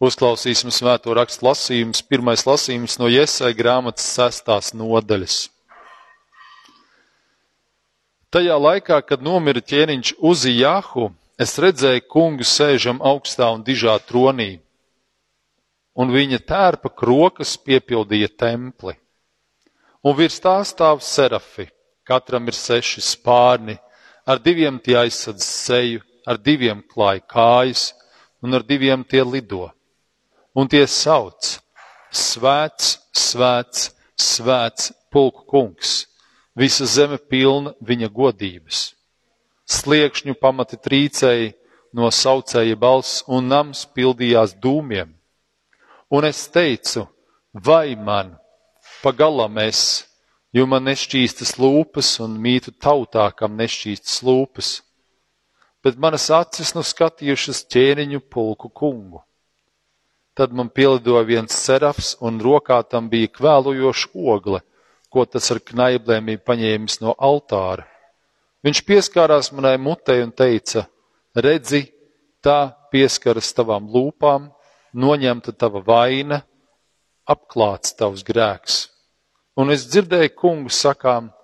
Uzklausīsim svēto rakstu lasījumus. Pirmais lasījums no Iesai grāmatas sestās nodaļas. Tajā laikā, kad nomira ķēniņš Uzijahu, es redzēju kungu sēžam augstā un dižā tronī, un viņa tērpa krokas piepildīja templi. Un virs tā stāv serafi, katram ir seši spārni, ar diviem tie aizsadz seju, ar diviem klāj kājas, un ar diviem tie lido un tie sauc: Svēts, svēts, svēts pulku kungs, visa zeme pilna viņa godības. Sliekšņu pamati trīcēji no saucēja balss, un nams pildījās dūmiem. Un es teicu, vai man pagalam es, jo man nešķīstas lūpas un mītu tautā, kam nešķīstas lūpas, bet manas acis nu skatījušas ķēniņu pulku kungu. Tad man pielidoja viens serafs, un rokā tam bija kvēlojoša ogle, ko tas ar knaiblēm bija paņēmis no altāra. Viņš pieskārās manai mutei un teica: Redzi, tā pieskaras tavām lūpām, noņemta tava vaina, apklāts tavs grēks. Un es dzirdēju kungu sakām,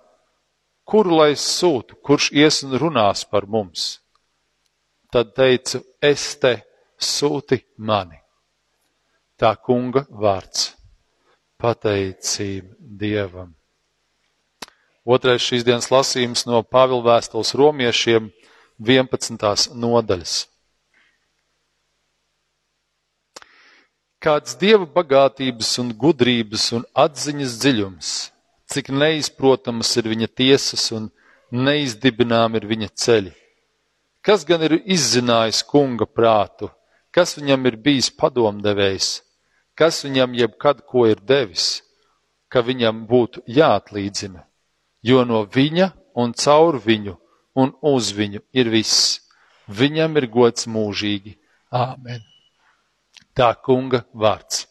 kuru lai es sūtu, kurš ies un runās par mums. Tad teicu, es te sūti mani tā kunga vārds - pateicība Dievam. Otrais šīs dienas lasījums no Pāvila vēstules romiešiem 11. nodaļas. Kāds dieva bagātības un gudrības un atziņas dziļums, cik neizprotamas ir viņa tiesas un neizdibinām ir viņa ceļi. Kas gan ir izzinājis kunga prātu, kas viņam ir bijis padomdevējs, kas viņam jebkad ko ir devis, ka viņam būtu jāatlīdzina, jo no viņa un caur viņu un uz viņu ir viss. Viņam ir gods mūžīgi. Āmen. Tā kunga vārds.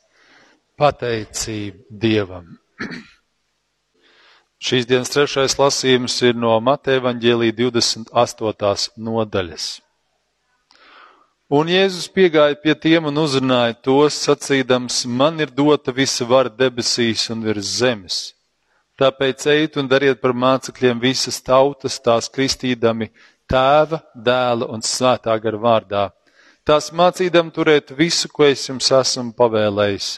Pateicība Dievam. Šīs dienas trešais lasījums ir no Mateja Vaņģēlī 28. nodaļas. Un Jēzus piegāja pie tiem un uzrunāja tos, sacīdams, man ir dota visa vara debesīs un virs zemes. Tāpēc ejiet un dariet par mācekļiem visas tautas, tās kristīdami tēva, dēla un svētā gara vārdā. Tās mācīdam turēt visu, ko es jums esmu pavēlējis,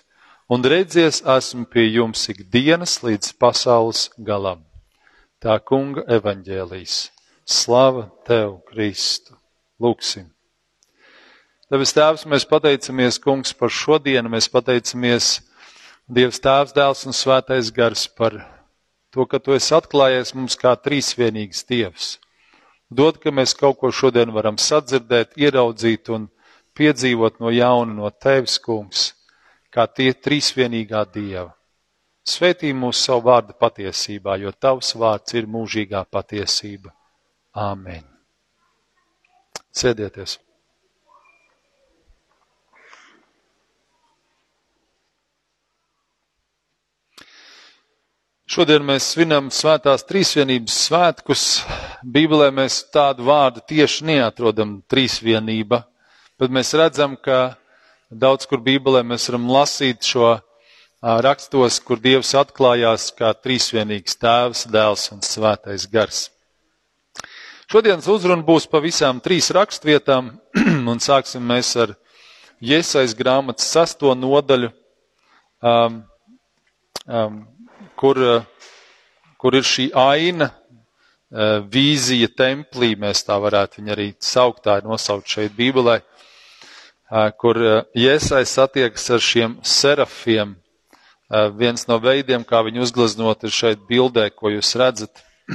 un redzies esmu pie jums ikdienas līdz pasaules galam. Tā kunga evaņģēlīs. Slava tev, Kristu! Lūksim! Debes Tēvs, mēs pateicamies, Kungs, par šodienu. Mēs pateicamies Dievs Tēvs, Dēls un Svētais Gars par to, ka Tu esi atklājies mums kā trīsvienīgs Dievs. Dod, ka mēs kaut ko šodien varam sadzirdēt, ieraudzīt un piedzīvot no jauna no Tevis, Kungs, kā tie trīsvienīgā Dieva. Svētī mūsu savu vārdu patiesībā, jo Tavs vārds ir mūžīgā patiesība. Āmen. Sēdieties! Šodien mēs svinam svētās trīsvienības svētkus. Bībelē mēs tādu vārdu tieši neatrodam trīsvienība, bet mēs redzam, ka daudz kur Bībelē mēs varam lasīt šo rakstos, kur Dievs atklājās kā trīsvienīgs tēvs, dēls un svētais gars. Šodienas uzruna būs pa visām trīs rakstvietām, un sāksim mēs ar Iesais grāmatas sesto nodaļu. Um, um, kur, eh, kur ir šī aina, eh, vīzija templī, mēs tā varētu viņu arī saukt, tā ir nosaukt šeit Bībelē, eh, kur Jēsai satiekas ar šiem serafiem. Viens no veidiem, kā viņu uzgleznot, ir šeit bildē, ko jūs redzat.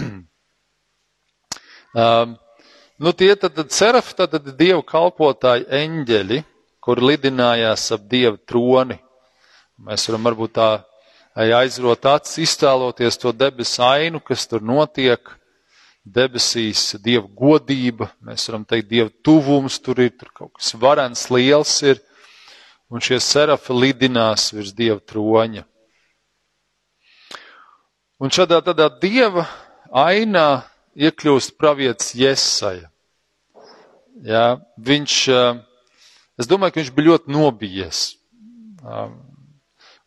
um, nu, tie tad, tad serafi, tad, tad dievu kalpotāji eņģeļi, kur lidinājās ap dievu troni. Mēs varam varbūt tā aizrot acis, iztēloties to debesu ainu, kas tur notiek, debesīs dieva godība, mēs varam teikt, dieva tuvums, tur ir tur kaut kas varens, liels ir, un šie serafi lidinās virs dieva troņa. Un šādā tādā dieva ainā iekļūst pravietis Jesaja. Jā, viņš uh, Es domāju, ka viņš bija ļoti nobijies.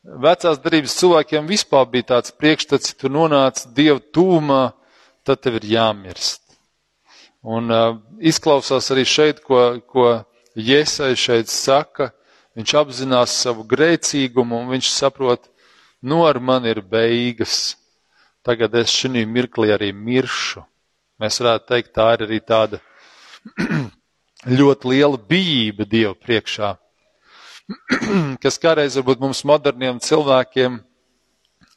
Vecās darības cilvēkiem vispār bija tāds priekšstats, ja tu nonāc Dieva tūmā, tad tev ir jāmirst. Un uh, izklausās arī šeit, ko, ko Iesai šeit saka, viņš apzinās savu grēcīgumu un viņš saprot, nu ar mani ir beigas. Tagad es šī mirklī arī miršu. Mēs varētu teikt, tā ir arī tāda ļoti liela bijība Dievu priekšā, kas kādreiz varbūt mums moderniem cilvēkiem,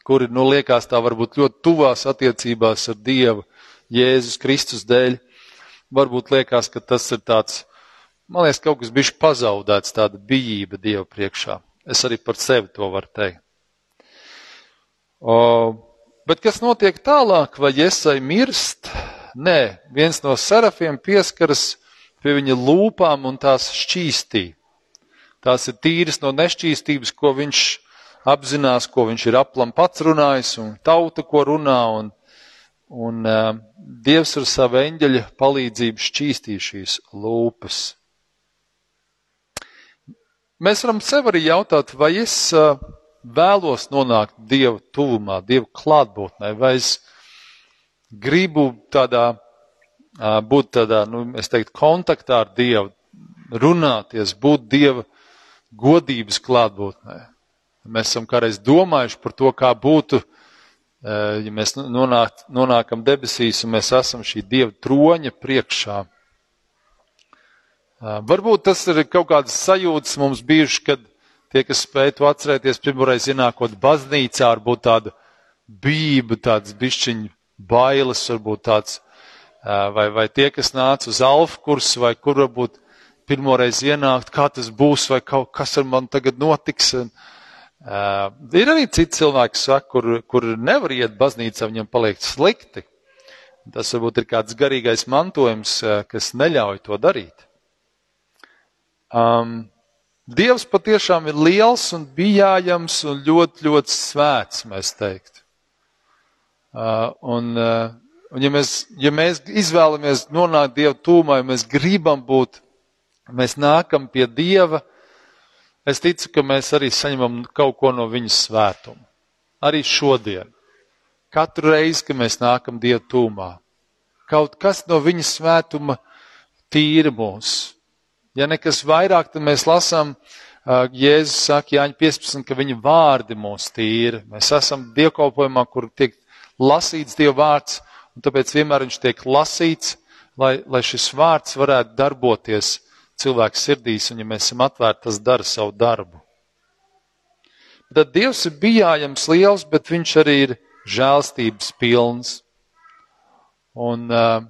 kuri, nu, liekas tā varbūt ļoti tuvās attiecībās ar Dievu, Jēzus Kristus dēļ, varbūt liekas, ka tas ir tāds, man liekas, kaut kas bišķi pazaudēts, tāda bijība Dievu priekšā. Es arī par sevi to varu teikt. O, bet kas notiek tālāk, vai Iesai mirst? Nē, viens no serafiem pieskaras pie viņa lūpām un tās šķīstī. Tās ir tīras no nešķīstības, ko viņš apzinās, ko viņš ir aplam pats runājis un tauta, ko runā, un, un uh, Dievs ar savu eņģeļa palīdzību šķīstīja šīs lūpas. Mēs varam sev arī jautāt, vai es uh, vēlos nonākt Dieva tuvumā, Dieva klātbūtnē, vai es gribu tādā, būt tādā, nu, es teiktu, kontaktā ar Dievu, runāties, būt Dieva godības klātbūtnē. Mēs esam kādreiz domājuši par to, kā būtu, ja mēs nonāk, nonākam debesīs un mēs esam šī Dieva troņa priekšā. Varbūt tas ir kaut kādas sajūtas mums bijuši, kad tie, kas spēj to atcerēties, pirmoreiz ienākot baznīcā, varbūt tāda bība, tāds bišķiņu bailes, varbūt tāds, vai, vai tie, kas nāca uz alfa kursu, vai kur varbūt pirmoreiz ienākt, kā tas būs, vai kaut kas ar man tagad notiks. Un, uh, ir arī citi cilvēki, saka, kur, kur nevar iet baznīcā, viņam paliek slikti. Tas varbūt ir kāds garīgais mantojums, kas neļauj to darīt. Um, Dievs patiešām ir liels un bijājams un ļoti, ļoti svēts, mēs teiktu. Uh, un, uh, un ja, mēs, ja mēs izvēlamies nonākt Dieva tūmā, ja mēs gribam būt, mēs nākam pie Dieva, es ticu, ka mēs arī saņemam kaut ko no viņa svētuma. Arī šodien. Katru reizi, kad mēs nākam Dieva tūmā, kaut kas no viņa svētuma tīra mūs. Ja nekas vairāk, tad mēs lasām, Jēzus saka Jāņa 15, ka viņa vārdi mūs tīra. Mēs esam dievkalpojumā, kur tiek lasīts Dieva vārds, un tāpēc vienmēr viņš tiek lasīts, lai, lai šis vārds varētu darboties cilvēku sirdīs, un ja mēs esam atvērti, tas dara savu darbu. Tad Dievs ir bijājams liels, bet viņš arī ir žēlstības pilns. Un uh,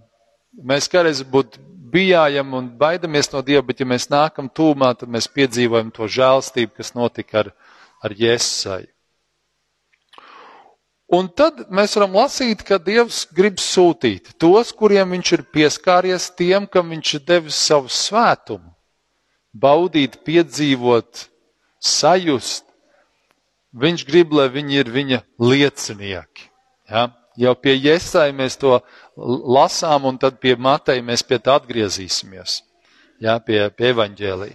mēs kādreiz būtu bijājam un baidamies no Dieva, bet ja mēs nākam tūmā, tad mēs piedzīvojam to žēlstību, kas notika ar, ar Jēzusai. Un tad mēs varam lasīt, ka Dievs grib sūtīt tos, kuriem viņš ir pieskāries, tiem, kam viņš ir devis savu svētumu, baudīt, piedzīvot, sajust. Viņš grib, lai viņi ir viņa liecinieki. Ja? Jau pie Iesai mēs to lasām, un tad pie Matei mēs pie tā atgriezīsimies. Ja? Pie, pie evaņģēlī.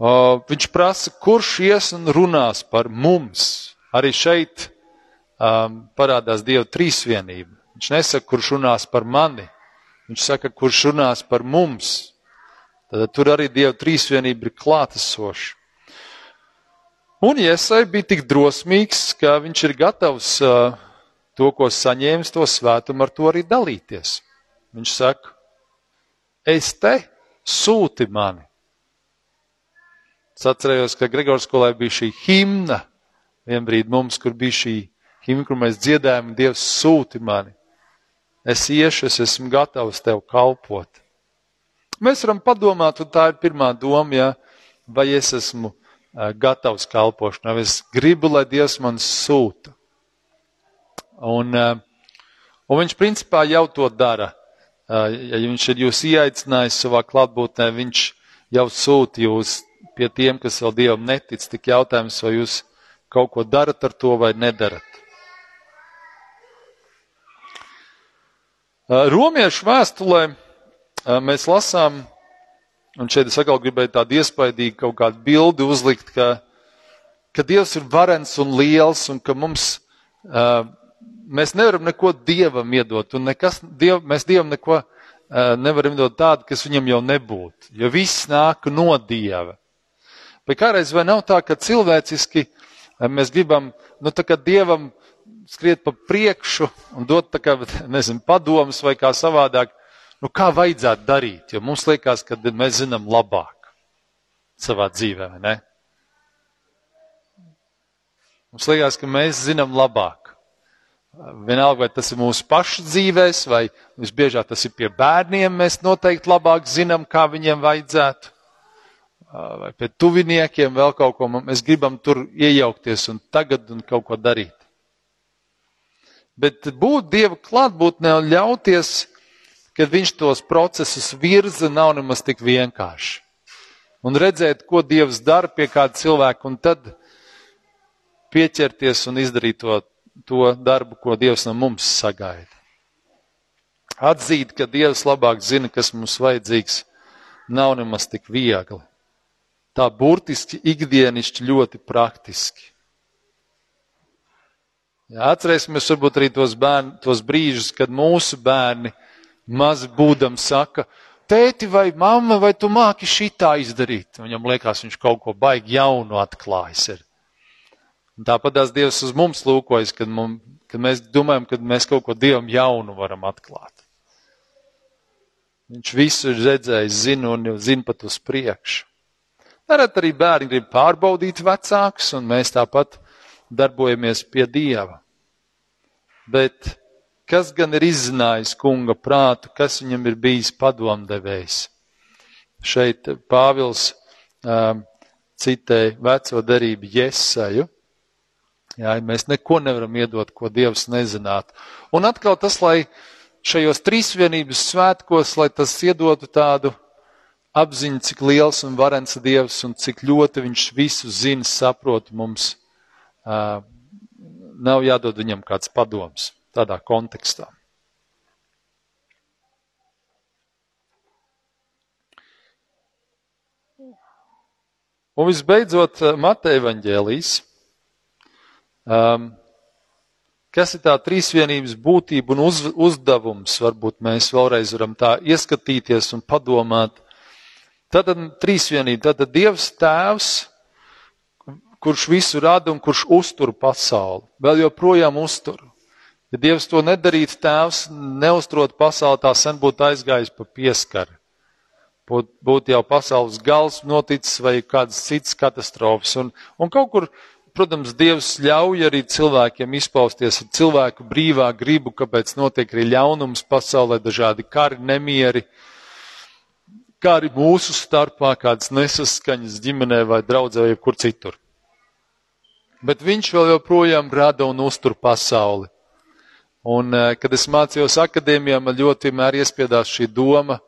O, viņš prasa, kurš ies un runās par mums. Arī šeit um, parādās Dieva trīsvienība. Viņš nesaka, kurš runās par mani, viņš saka, kurš runās par mums. Tad tur arī Dieva trīsvienība ir klātesoša. Un Iesai bija tik drosmīgs, ka viņš ir gatavs uh, to, ko saņēmis, to svētumu ar to arī dalīties. Viņš saka, es te sūti mani. Es atcerējos, ka Gregors skolē bija šī himna, vienbrīd mums, kur bija šī himnu, kur mēs dziedājam, Dievs sūti mani. Es iešu, es esmu gatavs tev kalpot. Mēs varam padomāt, un tā ir pirmā doma, ja, vai es esmu gatavs kalpošanai, vai es gribu, lai Dievs man sūta. Un, un viņš principā jau to dara. Ja viņš ir jūs ieaicinājis savā klātbūtnē, viņš jau sūta jūs pie tiem, kas vēl Dievam netic, tik jautājums, vai jūs kaut ko darat ar to vai nedarat. Romiešu vēstulē mēs lasām Un šeit es atkal gribēju tādu iespaidīgu kaut kādu bildi uzlikt, ka, ka Dievs ir varens un liels un ka mums, mēs nevaram neko Dievam iedot un nekas, diev, mēs Dievam neko nevaram iedot tādu, kas viņam jau nebūtu, jo viss nāk no Dieva. Bet kādreiz vai nav tā, ka cilvēciski mēs gribam, nu tā kā Dievam skriet pa priekšu un dot kā, nezinu, padomus vai kā savādāk, nu, kā vajadzētu darīt, jo mums liekas, ka mēs zinām labāk savā dzīvē, ne? Mums liekas, ka mēs zinām labāk. Vienalga, vai tas ir mūsu pašu dzīvēs, vai visbiežāk tas ir pie bērniem, mēs noteikti labāk zinām, kā viņiem vajadzētu. Vai pie tuviniekiem vēl kaut ko, mēs gribam tur iejaukties un tagad un kaut ko darīt. Bet būt Dieva klātbūtnē un ļauties kad viņš tos procesus virza, nav nemaz tik vienkārši. Un redzēt, ko Dievs dara pie kāda cilvēka, un tad pieķerties un izdarīt to, to darbu, ko Dievs no mums sagaida. Atzīt, ka Dievs labāk zina, kas mums vajadzīgs, nav nemaz tik viegli. Tā burtiski ikdienišķi ļoti praktiski. Jā, atcerēsimies varbūt arī tos, bērni, tos brīžus, kad mūsu bērni maz būdam saka, tēti vai mamma, vai tu māki šitā izdarīt? Viņam liekas, viņš kaut ko baigi jaunu atklājis ir. Un tāpat tās Dievs uz mums lūkojas, kad, mums, kad mēs domājam, ka mēs kaut ko Dievam jaunu varam atklāt. Viņš visu ir redzējis, zina un zina pat uz priekšu. Nerad arī bērni grib pārbaudīt vecākus, un mēs tāpat darbojamies pie Dieva. Bet kas gan ir izzinājis kunga prātu, kas viņam ir bijis padomdevējs. Šeit Pāvils um, citēja veco derību Jesaju. Jā, mēs neko nevaram iedot, ko Dievs nezinātu. Un atkal tas, lai šajos trīsvienības svētkos, lai tas iedotu tādu apziņu, cik liels un varens Dievs un cik ļoti viņš visu zina, saprot mums, nav jādod viņam kāds padoms tādā kontekstā. Un visbeidzot, Mateja evaņģēlīs, um, kas ir tā trīsvienības būtība un uz, uzdevums, varbūt mēs vēlreiz varam tā ieskatīties un padomāt. Tātad trīsvienība, tātad Dievs tēvs, kurš visu rada un kurš uztur pasauli, vēl joprojām uztur. Ja Dievs to nedarītu, tēvs neuztrot pasauli, tā sen būtu aizgājis pa pieskari. Būtu būt jau pasaules gals noticis vai kādas citas katastrofas. Un, un kaut kur, protams, Dievs ļauj arī cilvēkiem izpausties ar cilvēku brīvā gribu, kāpēc notiek arī ļaunums pasaulē, dažādi kari, nemieri, kā arī mūsu starpā kādas nesaskaņas ģimenē vai draudzē vai kur citur. Bet viņš vēl joprojām rada un uztur pasauli. Un, eh, kad es mācījos akadēmijā, man ļoti vienmēr iespiedās šī doma,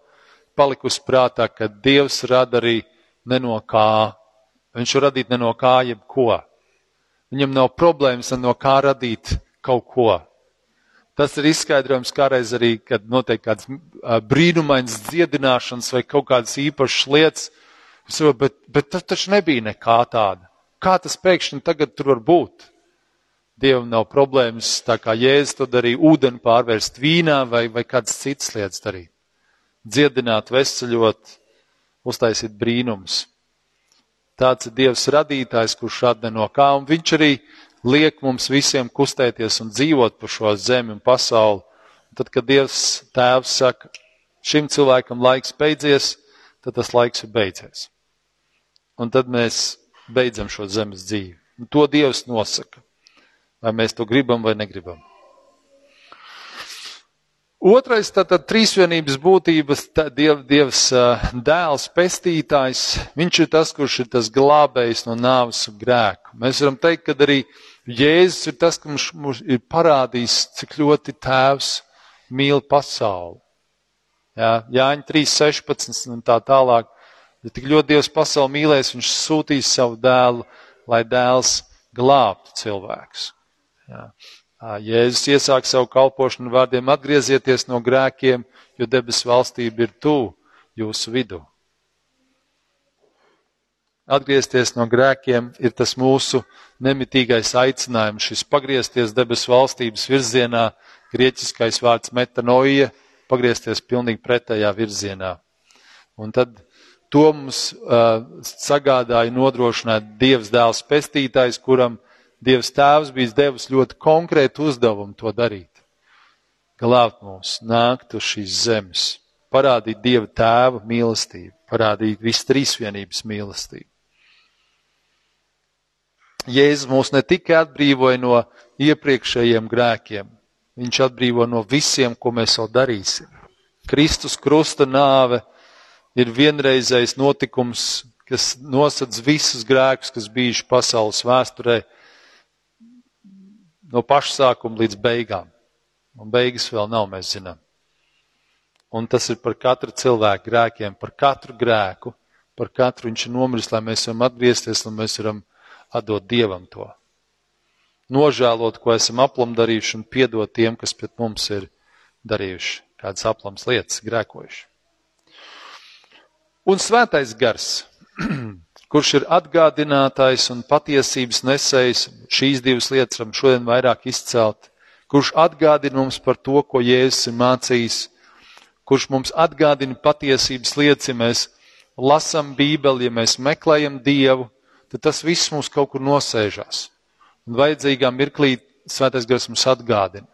palikusi prātā, ka Dievs rada arī ne no kā. Viņš var radīt ne no kā jebko. Viņam nav problēmas no kā radīt kaut ko. Tas ir izskaidrojums kādreiz arī, kad notiek kāds brīnumains dziedināšanas vai kaut kādas īpašas lietas. Bet, bet tas taču nebija nekā tāda. Kā tas pēkšņi tagad tur var būt? Dievam nav problēmas, tā kā Jēzus to darīja, ūdeni pārvērst vīnā vai, vai kādas citas lietas darīt. Dziedināt, veseļot, uztaisīt brīnums. Tāds ir Dievs radītājs, kurš rada no kā, un viņš arī liek mums visiem kustēties un dzīvot pa šo zemi un pasauli. Un tad, kad Dievs tēvs saka, šim cilvēkam laiks beidzies, tad tas laiks ir beidzies. Un tad mēs beidzam šo zemes dzīvi. Un to Dievs nosaka. Vai mēs to gribam vai negribam? Otrais, tātad trīsvienības būtības, tā, diev, Dievs dēls, pestītājs, viņš ir tas, kurš ir tas glābējs no nāves un grēku. Mēs varam teikt, ka arī Jēzus ir tas, kurš mums ir parādījis, cik ļoti tēvs mīl pasauli. Jā, Jāņa 3.16 un tā tālāk. Ja tik ļoti Dievs pasauli mīlēs, viņš sūtīs savu dēlu, lai dēls glābtu cilvēkus. Jā. Jēzus iesāk savu kalpošanu vārdiem atgriezieties no grēkiem, jo debes valstība ir tuvu jūsu vidū. Atgriezties no grēkiem ir tas mūsu nemitīgais aicinājums, šis pagriezties debesu valstības virzienā, grieķiskais vārds metanoija, pagriezties pilnīgi pretējā virzienā. Un tad to mums uh, sagādāja nodrošināt Dievs dēls pestītājs, kuram Dievs tēvs bija devis ļoti konkrētu uzdevumu to darīt. Glābt mūs, nākt uz šīs zemes, parādīt Dieva tēva mīlestību, parādīt visu trīsvienības mīlestību. Jēzus mūs ne tikai atbrīvoja no iepriekšējiem grēkiem, viņš atbrīvo no visiem, ko mēs vēl darīsim. Kristus krusta nāve ir vienreizējs notikums, kas nosedz visus grēkus, kas bijuši pasaules vēsturē, no pašsākuma līdz beigām. Un beigas vēl nav, mēs zinām. Un tas ir par katru cilvēku grēkiem, par katru grēku, par katru viņš ir nomiris, lai mēs varam atgriezties, lai mēs varam atdot Dievam to. Nožēlot, ko esam aplam darījuši un piedot tiem, kas pret mums ir darījuši kādas aplams lietas, grēkojuši. Un svētais gars, kurš ir atgādinātājs un patiesības nesējs, šīs divas lietas varam šodien vairāk izcelt, kurš atgādina mums par to, ko Jēzus ir mācījis, kurš mums atgādina patiesības lietas, ja mēs lasam Bībeli, ja mēs meklējam Dievu, tad tas viss mums kaut kur nosēžās. Un vajadzīgā mirklī svētais gars mums atgādina.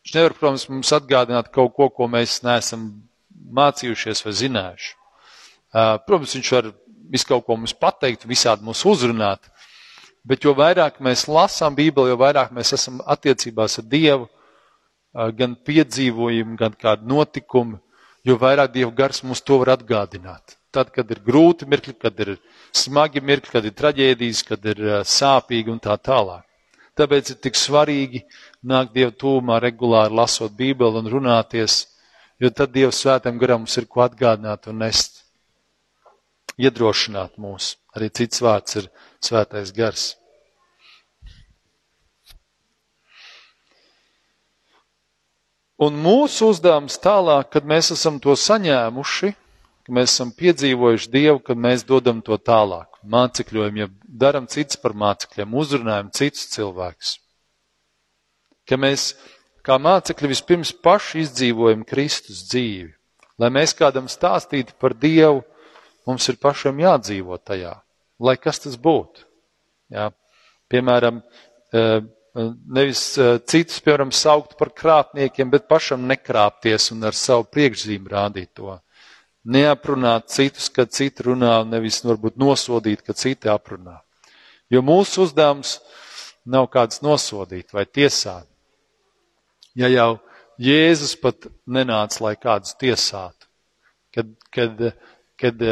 Viņš nevar, protams, mums atgādināt kaut ko, ko mēs neesam mācījušies vai zinājuši. Protams, viņš var visu kaut ko mums pateikt, visādi mūs uzrunāt, bet jo vairāk mēs lasām Bībeli, jo vairāk mēs esam attiecībās ar Dievu, gan piedzīvojumi, gan kādi notikumi, jo vairāk Dieva gars mums to var atgādināt tad, kad ir grūti mirkļi, kad ir smagi mirkļi, kad ir traģēdijas, kad ir sāpīgi un tā tālāk. Tāpēc ir tik svarīgi nākt Dievu tūmā regulāri lasot Bībeli un runāties, jo tad Dieva svētam garam mums ir ko atgādināt un nest, iedrošināt mūs. Arī cits vārds ir svētais gars. Un mūsu uzdevums tālāk, kad mēs esam to saņēmuši, ka mēs esam piedzīvojuši Dievu, kad mēs dodam to tālāk. Mācekļojam, ja daram cits par mācekļiem, uzrunājam citus cilvēkus. Ka mēs kā mācekļi vispirms paši izdzīvojam Kristus dzīvi. Lai mēs kādam stāstītu par Dievu, mums ir pašam jādzīvo tajā, lai kas tas būtu. Jā. Piemēram, eh, nevis eh, citus, piemēram, saukt par krāpniekiem, bet pašam nekrāpties un ar savu priekšzīmu rādīt to neaprunāt citus, kad citi runā, nevis varbūt nosodīt, kad citi aprunā. Jo mūsu uzdevums nav kāds nosodīt vai tiesāt. Ja jau Jēzus pat nenāca, lai kādus tiesātu, kad, kad, kad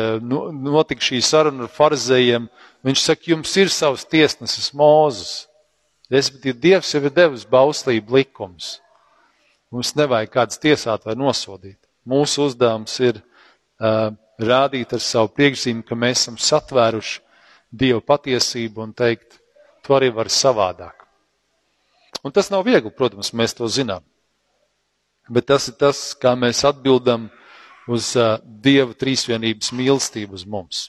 notika šī saruna ar farizējiem, viņš saka, jums ir savs tiesnesis Mūzes. Respektīvi, Dievs jau ir devis bauslību likums. Mums nevajag kāds tiesāt vai nosodīt. Mūsu uzdevums ir uh, rādīt ar savu priekšzīmi, ka mēs esam satvēruši Dieva patiesību un teikt, to arī var savādāk. Un tas nav viegli, protams, mēs to zinām. Bet tas ir tas, kā mēs atbildam uz uh, Dieva trīsvienības mīlestību uz mums.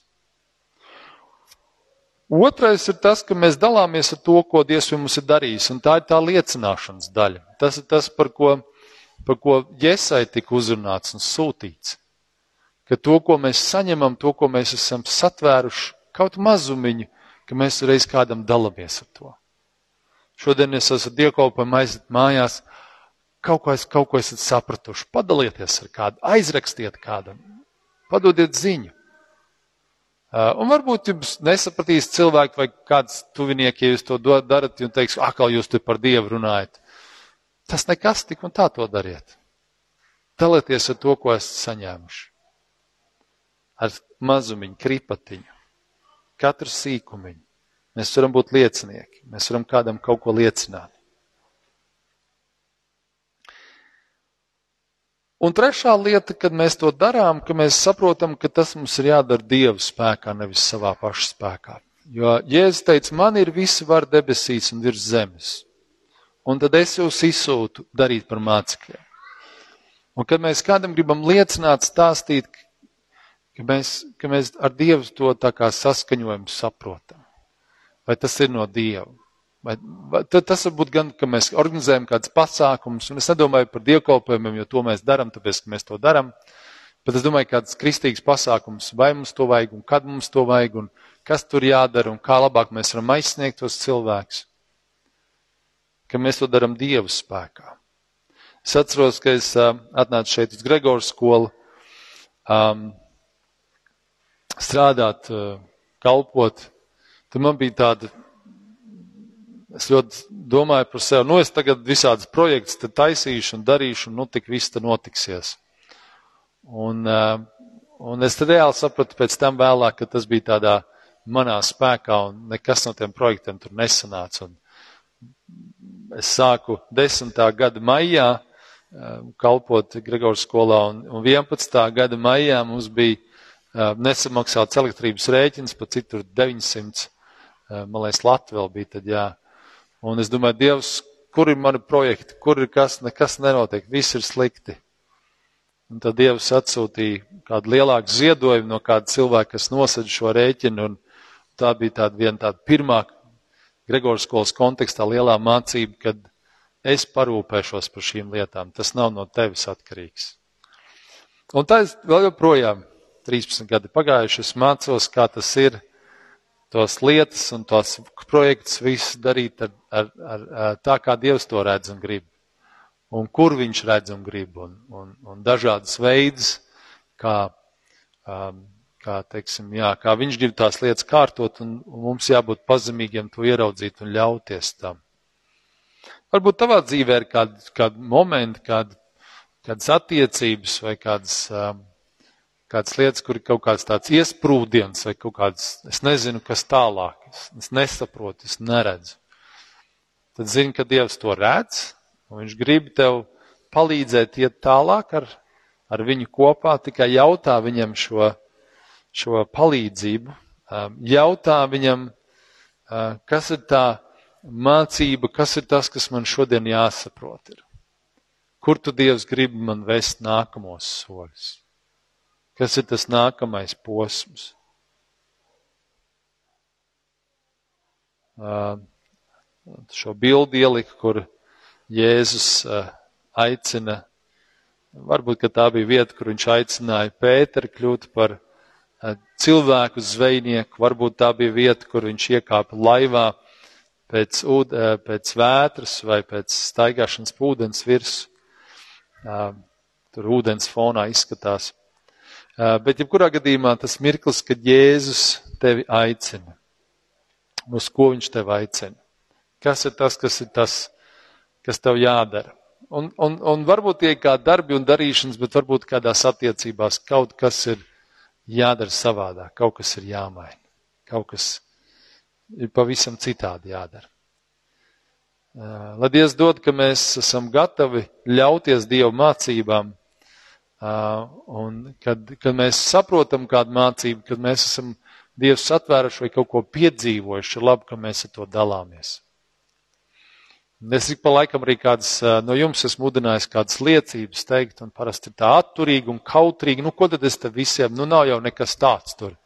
Otrais ir tas, ka mēs dalāmies ar to, ko Dievs mums ir darījis, un tā ir tā liecināšanas daļa. Tas ir tas, par ko, par ko Jēzai tika uzrunāts un sūtīts ka to, ko mēs saņemam, to, ko mēs esam satvēruši, kaut mazumiņu, ka mēs reiz kādam dalamies ar to. Šodien es esmu dievkalpojumā aiziet mājās, kaut ko, es, kaut ko esat sapratuši, padalieties ar kādu, aizrakstiet kādam, padodiet ziņu. Uh, un varbūt jums nesapratīs cilvēki vai kāds tuvinieki, ja jūs to darat, un teiks, akal jūs te par Dievu runājat. Tas nekas, tik un tā to dariet. Dalieties ar to, ko esat saņēmuši ar mazumiņu, kripatiņu, katru sīkumiņu. Mēs varam būt liecinieki, mēs varam kādam kaut ko liecināt. Un trešā lieta, kad mēs to darām, ka mēs saprotam, ka tas mums ir jādara Dieva spēkā, nevis savā paša spēkā. Jo Jēzus teica, man ir visi var debesīs un virs zemes. Un tad es jūs izsūtu darīt par mācekļiem. Un kad mēs kādam gribam liecināt, stāstīt, ka mēs, ka mēs ar Dievu to tā kā saskaņojumu saprotam. Vai tas ir no Dieva? Vai, vai, tas var būt gan, ka mēs organizējam kādus pasākumus, un es nedomāju par dievkalpojumiem, jo to mēs darām, tāpēc, ka mēs to darām. Bet es domāju, kāds kristīgs pasākums, vai mums to vajag, un kad mums to vajag, un kas tur jādara, un kā labāk mēs varam aizsniegt tos cilvēkus. Ka mēs to darām Dievu spēkā. Es atceros, ka es uh, atnācu šeit uz Gregoru skolu, um, strādāt, uh, kalpot. Tad man bija tāda Es ļoti domāju par sevi. Nu, es tagad visādas projekts te taisīšu un darīšu, un nu, tik viss te notiksies. Un, eh, un es reāli sapratu pēc tam vēlāk, ka tas bija tādā manā spēkā, un nekas no tiem projektiem tur nesanāca. Un es sāku 10. gada maijā eh, kalpot Gregors skolā, un, un 11. gada maijā mums bija eh, nesamaksāts elektrības rēķins, pa citur 900, man liekas, Latvija bija tad, jā. Un es domāju, Dievs, kur ir mani projekti, kur ir kas, nekas nenotiek, viss ir slikti. Un tad Dievs atsūtīja kādu lielāku ziedojumu no kāda cilvēka, kas nosad šo rēķinu, tā bija tāda viena tāda pirmā Gregors skolas kontekstā lielā mācība, kad es parūpēšos par šīm lietām. Tas nav no tevis atkarīgs. Un tā es vēl joprojām 13 gadi pagājuši, es mācos, kā tas ir tos lietas un tos projektus visus darīt ar, ar, ar, tā, kā Dievs to redz un grib. Un kur viņš redz un grib. Un, un, un dažādas veids, kā, um, kā, teiksim, jā, kā viņš grib tās lietas kārtot, un, un mums jābūt pazemīgiem to ieraudzīt un ļauties tam. Varbūt tavā dzīvē ir kādi, kādi momenti, kādi, kādas attiecības vai kādas um, kādas lietas, kur ir kaut kāds tāds iesprūdiens vai kaut kāds, es nezinu, kas tālāk, es, es nesaprotu, es neredzu. Tad zini, ka Dievs to redz, un Viņš grib tev palīdzēt iet tālāk ar, ar viņu kopā, tikai jautā viņam šo, šo palīdzību, jautā viņam, kas ir tā mācība, kas ir tas, kas man šodien jāsaprot ir. Kur tu Dievs grib man vest nākamos soļus? Kas ir tas nākamais posms? Šo bildi ielika, kur Jēzus aicina, varbūt, tā bija vieta, kur viņš aicināja Pēteru kļūt par cilvēku zvejnieku, varbūt tā bija vieta, kur viņš iekāpa laivā pēc, ūd, pēc vētras vai pēc staigāšanas ūdens virsmu. Tur ūdens fonā izskatās. Bet, jebkurā gadījumā, tas mirklis, kad Jēzus tevi aicina, uz ko viņš tevi aicina, kas ir tas, kas ir tas, kas tev jādara. Un, un, un varbūt tie kā darbi un darīšanas, bet varbūt kādās attiecībās kaut kas ir jādara savādāk, kaut kas ir jāmaina, kaut kas ir pavisam citādi jādara. Lai Dievs dod, ka mēs esam gatavi ļauties Dieva mācībām Uh, un kad, kad mēs saprotam kādu mācību, kad mēs esam Dievs atvēruši vai kaut ko piedzīvojuši, ir labi, ka mēs ar to dalāmies. Es ik pa laikam arī kādas uh, no jums esmu mudinājis kādas liecības teikt, un parasti ir tā atturīgi un kautrīgi, nu ko tad es te visiem, nu nav jau nekas tāds tur.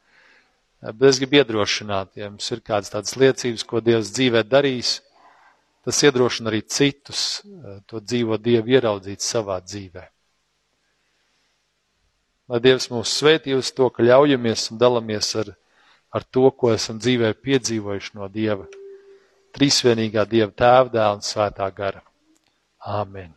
Uh, bet es gribu iedrošināt, ja jums ir kādas tādas liecības, ko Dievs dzīvē darīs, tas iedrošina arī citus to dzīvo Dievu ieraudzīt savā dzīvē. Lai Dievs mūs svētī uz to, ka ļaujamies un dalamies ar, ar to, ko esam dzīvē piedzīvojuši no Dieva, trīsvienīgā Dieva tēva, dēla un svētā gara. Āmen!